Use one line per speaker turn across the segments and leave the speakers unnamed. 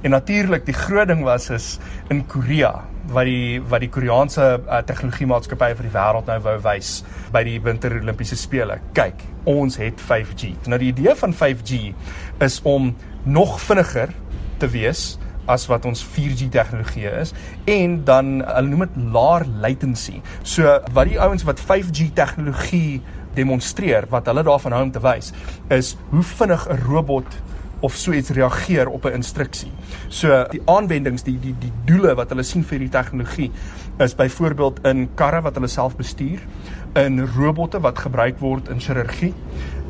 En natuurlik die groot ding was is in Korea wat die wat die Koreaanse uh, tegnologiemaatskappye vir die wêreld nou wou wys by die Winter Olimpiese spele. Kyk, ons het 5G. Nou die idee van 5G is om nog vinniger te wees as wat ons 4G tegnologie is en dan hulle noem dit laer latency. So wat die ouens wat 5G tegnologie demonstreer wat hulle daarvan hou om te wys is hoe vinnig 'n robot of so iets reageer op 'n instruksie. So die aanwendings, die die die doele wat hulle sien vir die tegnologie is byvoorbeeld in karre wat hulle self bestuur, in robotte wat gebruik word in chirurgie.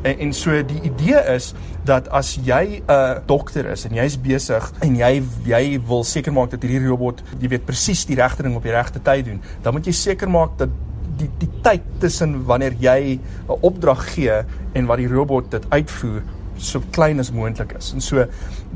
En, en so die idee is dat as jy 'n dokter is en jy's besig en jy jy wil seker maak dat hierdie robot, jy weet presies die regte ding op die regte tyd doen, dan moet jy seker maak dat die die tyd tussen wanneer jy 'n opdrag gee en wat die robot dit uitvoer so klein as moontlik is. En so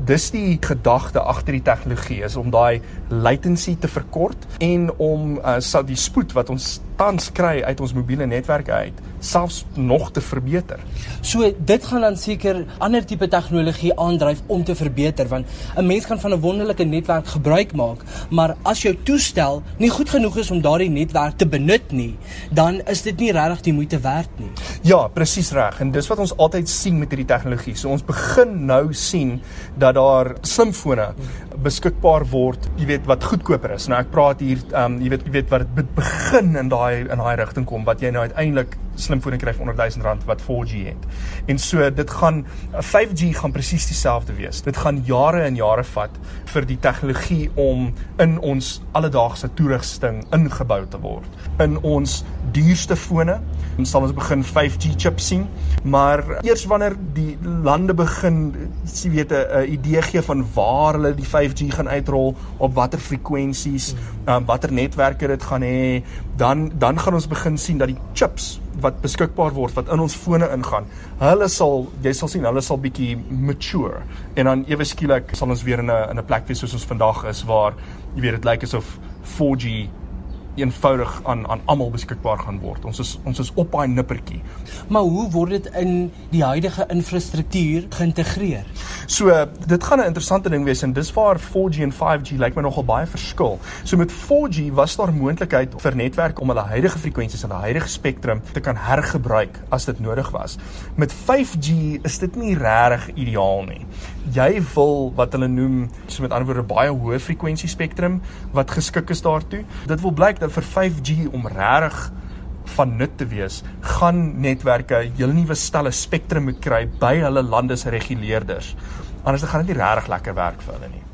dis die gedagte agter die tegnologie is om daai latency te verkort en om uh, sal die spoed wat ons tans kry uit ons mobiele netwerke uit selfs nog te verbeter.
So dit gaan dan seker ander tipe tegnologie aandryf om te verbeter want 'n mens kan van 'n wonderlike netwerk gebruik maak, maar as jou toestel nie goed genoeg is om daardie netwerk te benut nie, dan is dit nie regtig die moeite werd nie.
Ja, presies reg. En dis wat ons altyd sien met hierdie tegnologie. So ons begin nou sien dat daar slimfone beskikbaar word, jy weet wat goedkoper is. Nou ek praat hier ehm um, jy weet jy weet wat dit begin in daai in daai rigting kom wat jy nou uiteindelik slimfone kry vir onder 1000 rand wat 4G het. En so dit gaan 5G gaan presies dieselfde wees. Dit gaan jare en jare vat vir die tegnologie om in ons alledaagse toerusting ingebou te word. In ons duurste fone sal ons begin 5G chips sien, maar eers wanneer die lande begin, jy weet 'n idee gee van waar hulle die 5G gaan uitrol, op watter frekwensies, um, watter netwerke dit gaan hê, dan dan gaan ons begin sien dat die chips wat beskikbaar word wat in ons fone ingaan. Hulle sal jy sal sien hulle sal bietjie mature en dan ewe skielik sal ons weer in 'n in 'n plek wees soos ons vandag is waar jy weet dit lyk asof 4G eenvoudig aan aan almal beskikbaar gaan word. Ons is ons is op daai nippertjie.
Maar hoe word dit in die huidige infrastruktuur geïntegreer?
So dit gaan 'n interessante ding wees en dis waar 4G en 5G lyk my nogal baie verskil. So met 4G was daar moontlikheid vir netwerk om hulle huidige frekwensies en hulle huidige spektrum te kan hergebruik as dit nodig was. Met 5G is dit nie regtig ideaal nie. Jy wil wat hulle noem so met ander woorde baie hoë frekwensie spektrum wat geskik is daartoe. Dit wil blyk dat vir 5G om regtig van nut te wees, gaan netwerke hele nuwe stelle spektrum moet kry by hulle lande se reguleerders. Anders dan gaan dit nie regtig lekker werk vir hulle nie.